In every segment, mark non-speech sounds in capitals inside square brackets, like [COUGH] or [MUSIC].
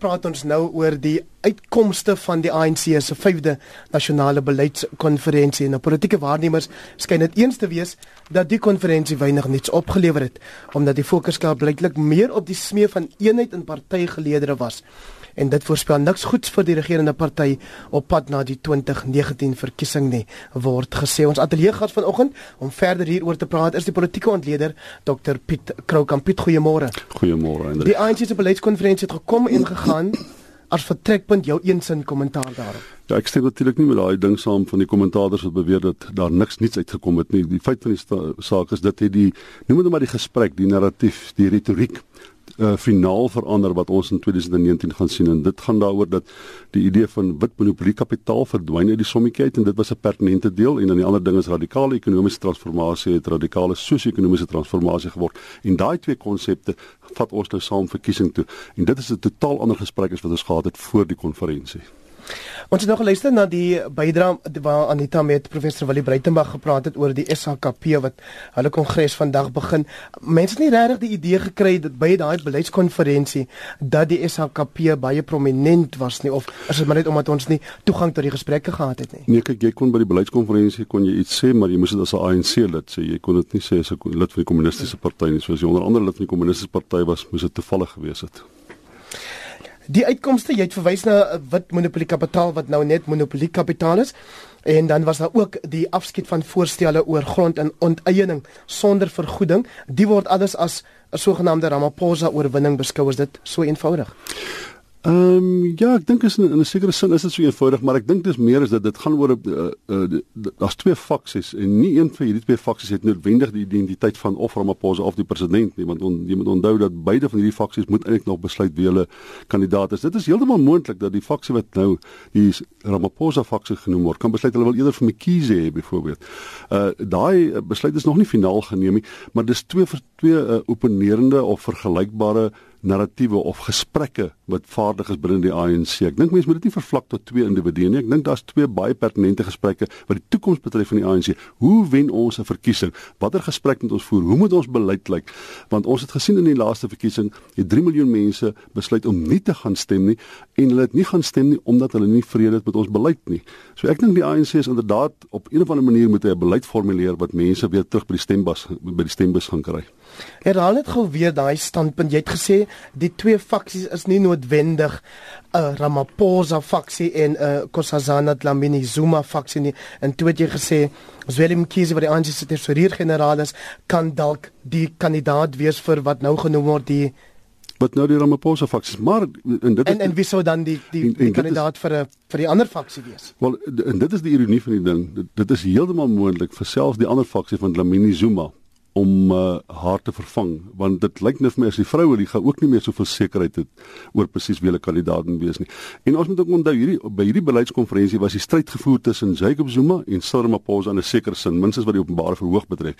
praat ons nou oor die uitkomste van die ANC se 5de nasionale beleidskonferensie en 'n politieke waarnemers skyn dit eens te wees dat die konferensie weinig niets opgelewer het omdat die fokus klaar blyklik meer op die smee van eenheid in partygeleedere was en dit voorspel niks goeds vir die regerende party op pad na die 2019 verkiesing nie word gesê. Ons ateljee gas vanoggend om verder hieroor te praat is die politieke ontleder Dr Piet Kroukamp. Piet goeiemôre. Goeiemôre die ANC se beleidskonferensie het gekom en gegaan as vertrekpunt jou eensin kommentaar daarop Ja, ek stem natuurlik nie met daai ding saam van die kommentators wat beweer dat daar niks nuuts uitgekom het nie. Die feit van die saak is dit het die noem dit maar die gesprek, die narratief, die retoriek uh, finaal verander wat ons in 2019 gaan sien. En dit gaan daaroor dat die idee van wit monopolie kapitaal verdwyn uit die sommetjie uit en dit was 'n pertinente deel. En dan die ander ding is radikale ekonomiese transformasie het radikale sosio-ekonomiese transformasie geword. En daai twee konsepte vat ons nou saam verkiesing toe. En dit is 'n totaal ander gesprek as wat ons gehad het voor die konferensie Ons het nog geluister na die bydrae waar Anita met professor Willie Breitenberg gepraat het oor die SHKP wat hulle kongres vandag begin. Mense het nie regtig die idee gekry dat by daai beleidskonferensie dat die SHKP baie prominent was nie of is dit maar net omdat ons nie toegang tot die gesprekke gehad het nie. Nee, kyk, jy kon by die beleidskonferensie kon jy iets sê, maar jy moes dit as 'n ANC lid sê. Jy kon dit nie sê as 'n lid van die kommunistiese party nie, soos jy onder andere lid van die kommunistiese party was, moes dit toevallig gewees het. Die uitkomste, jy het verwys na 'n wit monopolie kapitaal wat nou net monopolie kapitaal is. En dan was daar ook die afskeid van voorstelle oor grond en onteiening sonder vergoeding. Die word alles as 'n sogenaamde Ramaphosa oorwinning beskou as dit so eenvoudig. Ehm um, ja, ek dink is in, in 'n sekere sin is dit so eenvoudig, maar ek dink dis meer as dit dit gaan oor 'n uh, uh, daar's twee faksies en nie een van hierdie twee faksies het noodwendig die identiteit van of Ramaphosa of die president nie, want on, jy moet onthou dat beide van hierdie faksies moet eintlik nog besluit wie hulle kandidaat is. Dit is heeltemal moontlik dat die faksie wat nou die Ramaphosa faksie genoem word, kan besluit hulle wil eerder vir Mkhize hê byvoorbeeld. Uh daai besluit is nog nie finaal geneem nie, maar dis twee twee uh, opponerende of vergelykbare narratiewe of gesprekke wat vaardig is binne die ANC. Ek dink mense moet dit nie vervlak tot twee individue nie. Ek dink daar's twee baie pertinente gesprekke wat die toekoms betref van die ANC. Hoe wen ons 'n verkiesing? Watter gesprek moet ons voer? Hoe moet ons beleid lyk? Want ons het gesien in die laaste verkiesing, het 3 miljoen mense besluit om nie te gaan stem nie en hulle het nie gaan stem nie omdat hulle nie vrede het met ons beleid nie. So ek dink die ANC is inderdaad op een of ander manier moet hy 'n beleid formuleer wat mense weer terug by die stembus by die stembus gaan kry. Herhaal net gou weer daai standpunt. Jy het gesê die twee faksies is nie noodwendig 'n uh, Ramaphosa faksie en 'n uh, Nkosazana Dlamini Zuma faksie nie. En toe het jy gesê Zweli Mkhize wat die ANC se tesourier-generaal is, kan dalk die kandidaat wees vir wat nou genoem word die wat nou die Ramaphosa faksie is. Maar en dit is En en wie sou dan die die, en, en die kandidaat is, vir 'n vir die ander faksie wees? Wel en dit is die ironie van die ding. Dit, dit is heeltemal moontlik vir selfs die ander faksie van Dlamini Zuma om uh, haar te vervang want dit lyk net vir my as die vroue liga ook nie meer soveel sekerheid het oor presies wie hulle kandidaat moet wees nie. En ons moet ook onthou hierdie by hierdie beleidskonferensie was die stryd gevoer tussen Jacob Zuma en Cyril Ramaphosa in 'n sekere sin, minstens wat die openbare verhoog betref.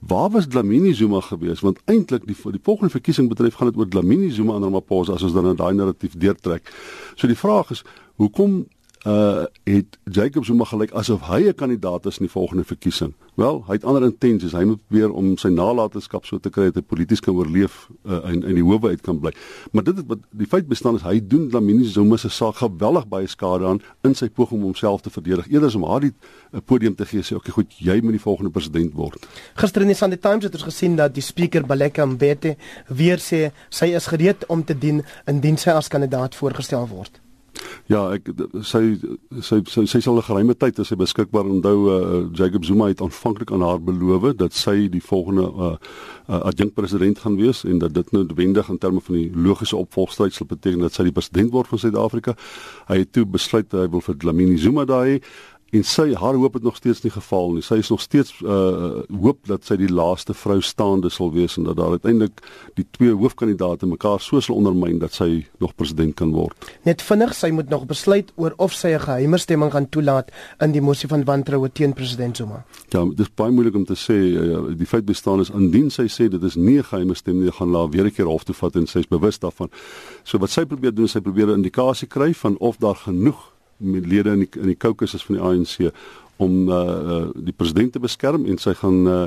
Waar was Dlamini Zuma gewees? Want eintlik die die volgende verkiesing betref gaan dit oor Dlamini Zuma en Ramaphosa as ons dan nou daai narratief deurtrek. So die vraag is, hoekom uh het Jacob Zuma gelyk asof hy 'n kandidaat is in die volgende verkiesing. Wel, hy het ander intensies. Hy moet probeer om sy nalatenskap so te kry dat hy polities kan oorleef uh, en in die howe uit kan bly. Maar dit wat die feit bestaan is hy doen Lamini Zuma se saak geweldig baie skade aan in sy poging om homself te verdedig. Eerder om haar die uh, podium te gee sê, "Oké, goed, jy moet die volgende president word." Gister in die Sunday Times het ons gesien dat die spreker Baleka Mbete weer sê sy is gereed om te dien indien sy as kandidaat voorgestel word. Ja, ek sy sy sy, sy sal 'n geruime tyd as sy beskikbaar onthou uh, Jacob Zuma het aanvanklik aan haar beloof dat sy die volgende uh, uh, adjunkt president gaan wees en dat dit noodwendig in terme van die logiese opvolgstryd sal beteken dat sy die president word van Suid-Afrika. Hy het toe besluit hy wil vir Dlamini Zuma daai en sy haar hoop het nog steeds nie geval nie. Sy is nog steeds uh hoop dat sy die laaste vrou staande sal wees en dat daar uiteindelik die twee hoofkandidaate mekaar so sal ondermyn dat sy nog president kan word. Net vinnig, sy moet nog besluit oor of sy 'n geheime stemming gaan toelaat in die mosie van wantroue teen president Zuma. Ja, dit is baie moeilik om te sê. Uh, die feit bestaan is indien sy sê dit is nie 'n geheime stemming nie, gaan laat weer 'n keer hof toe vat en sy is bewus daarvan. So wat sy probeer doen, sy probeer 'n indikasie kry van of daar genoeg lede in die in die caucuses van die ANC om uh, uh die president te beskerm en sy gaan uh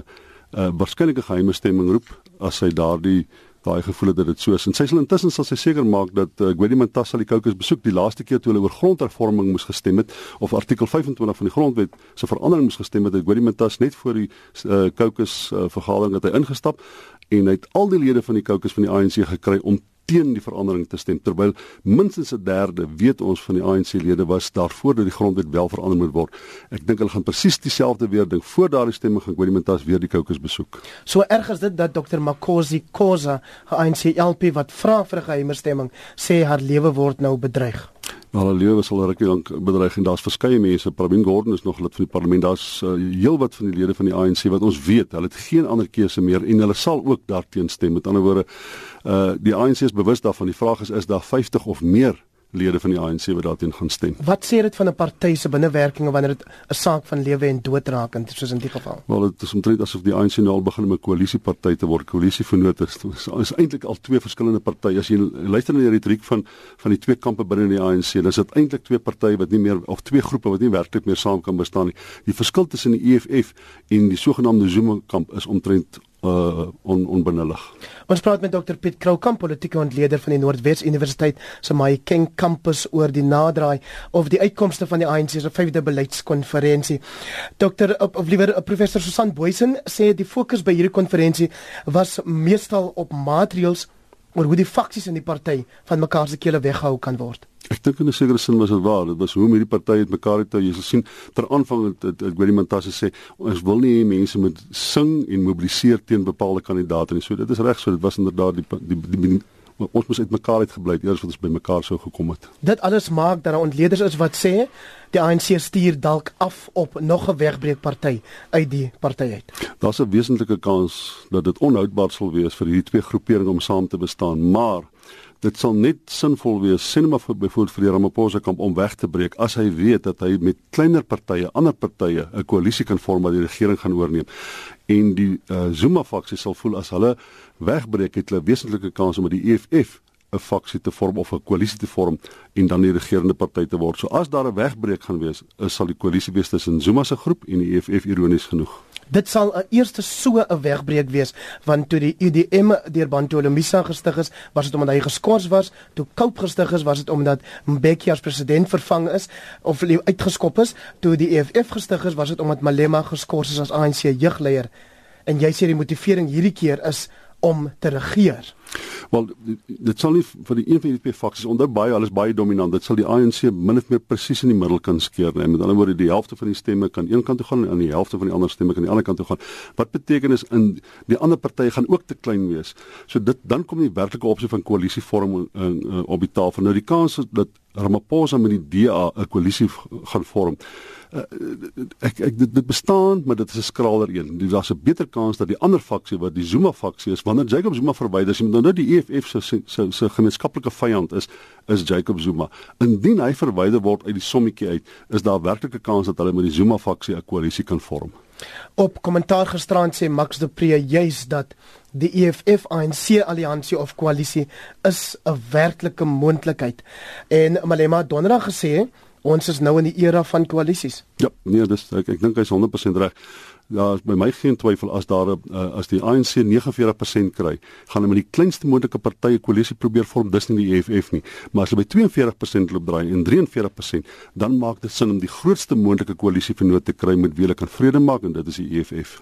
uh waarskynlik 'n geheime stemming roep as sy daardie daai gevoel het dat dit so is. En sy sal intussen sal sy seker maak dat uh, Gwedi Mantashe die caucus besoek die laaste keer toe hulle oor grondhervorming moes gestem het of artikel 25 van die grondwet se verandering moes gestem het. Gwedi Mantashe net voor die uh, caucus uh, vergadering het hy ingestap en hy het al die lede van die caucus van die ANC gekry om teen die verandering te stem terwyl minstens 'n derde weet ons van die ANC lede was daarvoor dat die grondwet wel verander moet word. Ek dink hulle gaan presies dieselfde weer ding voor daardie stemming gaan Gwedimentas weer die caucus besoek. So erg is dit dat Dr Makosi Khoza, ANC LP wat vra vir 'n geheime stemming, sê haar lewe word nou bedreig. Nou hulle lewe sal rukkie lank bedreig en daar's verskeie mense. Pravin Gordhan is nog lid van die parlement. Daar's uh, heelwat van die lede van die ANC wat ons weet, hulle het geen ander keuse meer en hulle sal ook daarteen stem. Met ander woorde, uh die ANC is bewus daarvan. Die vraag is is daar 50 of meer lede van die ANC wat daarteen gaan stem. Wat sê dit van 'n party se binnewerkinge wanneer dit 'n saak van lewe en dood raak en soos in die geval? Wel, dit is omtrent asof die ANC nou al begin om 'n koalisieparty te word. Koalisievennote is, [LAUGHS] is, is eintlik al twee verskillende partye. As jy luister na die retoriek van van die twee kampe binne die ANC, dan is dit eintlik twee partye wat nie meer of twee groepe wat nie werklik meer saam kan bestaan nie. Die verskil tussen die EFF en die sogenaamde Zuma kamp is omtrent uh on, onbenullig. Ons praat met Dr Piet Kroukamp, politieke ontleder van die Noordwes Universiteit se Mahikeng kampus oor die naderdraai of die uitkomste van die ANC se 5de beleidskonferensie. Dr of, of liewer uh, professor Susan Boysen sê die fokus by hierdie konferensie was meestal op maatreëls oor hoe die faksies in die party van mekaar se kele weggehou kan word. Ek dink in 'n sekere sin was dit waar. Dit was hoe hierdie partye het mekaar het jy sal sien ter aanvang het, het, het Gwedi Mantashe sê ons wil nie hê mense moet sing en mobiliseer teen bepaalde kandidaate nie. So dit is reg so dit was inderdaad die die, die, die ons moes uitmekaar uit gebly het eers wat ons by mekaar sou gekom het. Dit alles maak dat daar ontleeders is wat sê die ANC stuur dalk af op nog 'n wegbreekparty uit die party uit. Daar's 'n wesentlike kans dat dit onhoudbaar sal wees vir hierdie twee groeperings om saam te bestaan, maar dit sal net sinvol wees sien maar vir byvoorbeeld vir die Ramaphosa kamp om weg te breek as hy weet dat hy met kleiner partye, ander partye 'n koalisie kan vorm wat die regering gaan oorneem. En die uh, Zuma faksie sal voel as hulle wegbreek het hulle wesentlike kans om met die EFF 'n faksie te vorm of 'n koalisie te vorm en dan die regerende party te word. So as daar 'n wegbreek gaan wees, is sal die koalisie wees tussen Zuma se groep en die EFF ironies genoeg. Dit sal 'n eerste so 'n wegbreek wees want toe die UDM deur Bantu Lemisa gestig is, was dit omdat hy geskort was, toe Koup gestig is, was dit omdat Mbeki as president vervang is of uitgeskop is, toe die EFF gestig is, was dit omdat Malema geskort is as ANC jeugleier. En jy sê die motivering hierdie keer is om te regeer. Wel dit sal nie vir die een van die twee faksies onthou baie alles baie dominant. Dit sal die ANC min of meer presies in die middel kan skeer. Nee. Met ander woorde die helfte van die stemme kan een kant toe gaan en die helfte van die ander stemme kan die ander kant toe gaan. Wat beteken is in die ander partye gaan ook te klein wees. So dit dan kom die werklike opsie van koalisievorm uh, uh, op die tafel. Nou die kans dat Ramaphosa met die DA 'n koalisie gaan vorm uh, ek ek dit, dit bestaan maar dit is 'n skraler een. Daar's 'n beter kans dat die ander faksie wat die Zuma faksie is, wanneer Jacob Zuma verwyder is, nou nou die EFF se se se gemeenskaplike vyand is, is Jacob Zuma. Indien hy verwyder word uit die sommetjie uit, is daar werklike kans dat hulle met die Zuma faksie 'n koalisie kan vorm. Op kommentaar gisterand sê Max de Pre juis dat die EFF ANC alliansie of koalisie is 'n werklike moontlikheid. En Malema Donderdag gesê ons is nou in die era van koalisies. Ja, nee, dis ek ek dink hy's 100% reg. Ja, by my geen twyfel as daar uh, as die ANC 49% kry, gaan hulle met die kleinste moontlike partye koalisie probeer vorm, dis nie die EFF nie. Maar as hulle by 42% loop draai en 43%, dan maak dit sin om die grootste moontlike koalisievennoot te kry met wie hulle kan vrede maak en dit is die EFF.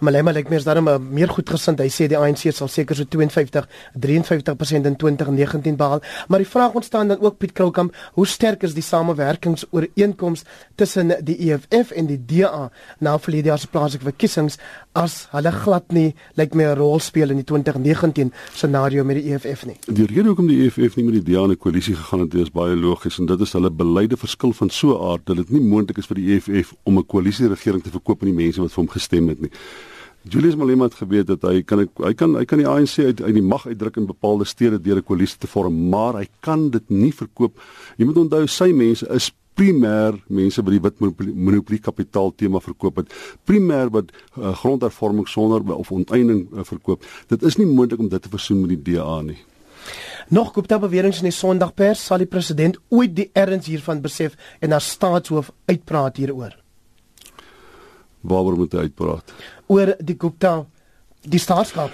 Malema lyk meer daarom meer goedgesind. Hy sê die ANC sal seker so 52, 53% in 2019 behaal. Maar die vraag ontstaan dan ook Piet Kroukamp, hoe sterk is die samewerkingsooreenkoms tussen die EFF en die DA na verlede jaar se plaaslike verkiesings as hulle glad nie lyk my 'n rol speel in die 2019 scenario met die EFF nie. Die rede hoekom die EFF nie met die DA 'n koalisie gegaan het, is baie logies en dit is hulle beleide verskil van so 'n aard dat dit nie moontlik is vir die EFF om 'n koalisie regering te verkoop aan die mense wat vir hom gestem het nie. Julius Malema het geweet dat hy kan hy kan hy kan die ANC uit uit die mag uitdruk in bepaalde stede deur 'n koalisie te vorm, maar hy kan dit nie verkoop. Jy moet onthou sy mense is primêr mense by die wit monopolie kapitaal tema verkoop het. Primêr wat uh, grondhervorming sonder of onteiening uh, verkoop. Dit is nie moontlik om dit te versoen met die DA nie. Nog Gupta beweringe in die Sondagpers sal die president ooit die erns hiervan besef en as staatshoof uitpraat hieroor waaroor moet hy uitpraat oor die Gupta die staatskap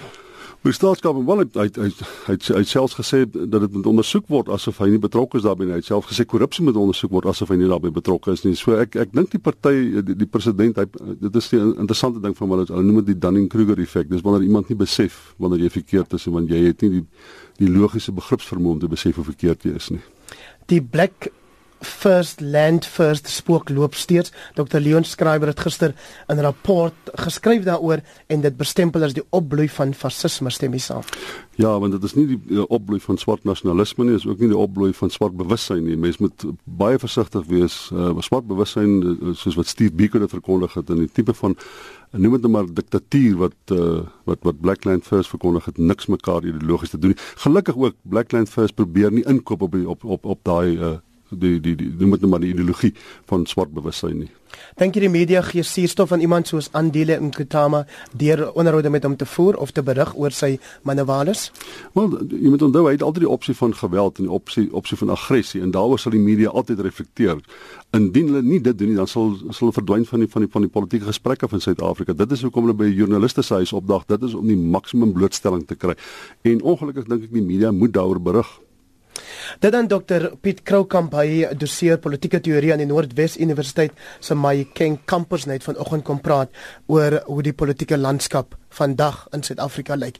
Die staatskap wel hy hy hy hy selfs gesê dat dit moet ondersoek word asof hy nie betrokke is daarbey nie. Hy het self gesê korrupsie moet ondersoek word asof hy nie daarbey betrokke is nie. So ek ek dink die party die, die president hy dit is 'n interessante ding van hulle hulle noem dit die Dunning-Kruger effek. Dis wanneer iemand nie besef wanneer jy verkeerd is en wanneer jy het nie die die logiese begripsvermoë om te besef hoe verkeerd jy is nie. Die Black First Land First spook loop steeds. Dr Leon Schreiber het gister 'n rapport geskryf daaroor en dit bestempel as die opbloei van fasisme stem hy saam. Ja, want dit is nie die opbloei van swart nasionalisme nie, is ook nie die opbloei van swart bewussyn nie. Mens moet baie versigtig wees. Uh, swart bewussyn uh, soos wat Steve Biko dit verkondig het in die tipe van noem dit nou maar diktatuur wat uh, wat wat Blackland First verkondig het niks mekaar ideologies te doen nie. Gelukkig ook Blackland First probeer nie inkoop op op op op daai uh, die die die noem dit nou maar die ideologie van swart bewussyn nie. Dink jy die media gee suurstof aan iemand soos Andile Nkutama deur onderhoude met hom te voer of te berig oor sy manewales? Wel, jy moet onthou hy het altyd die opsie van geweld en die opsie opsie van aggressie en daaroor sal die media altyd reflekteer. Indien hulle nie dit doen nie, dan sal sal hulle verdwyn van die van die van die politieke gesprekke van Suid-Afrika. Dit is hoekom hulle by joernaliste se huis opdag. Dit is om die maksimum blootstelling te kry. En ongelukkig dink ek die media moet daaroor berig. Dit dan Dr Piet Kroukamp hy doseer politieke teorie aan die Noordwes Universiteit se Mahikeng kampus net vanoggend kom praat oor hoe die politieke landskap vandag in Suid-Afrika lyk.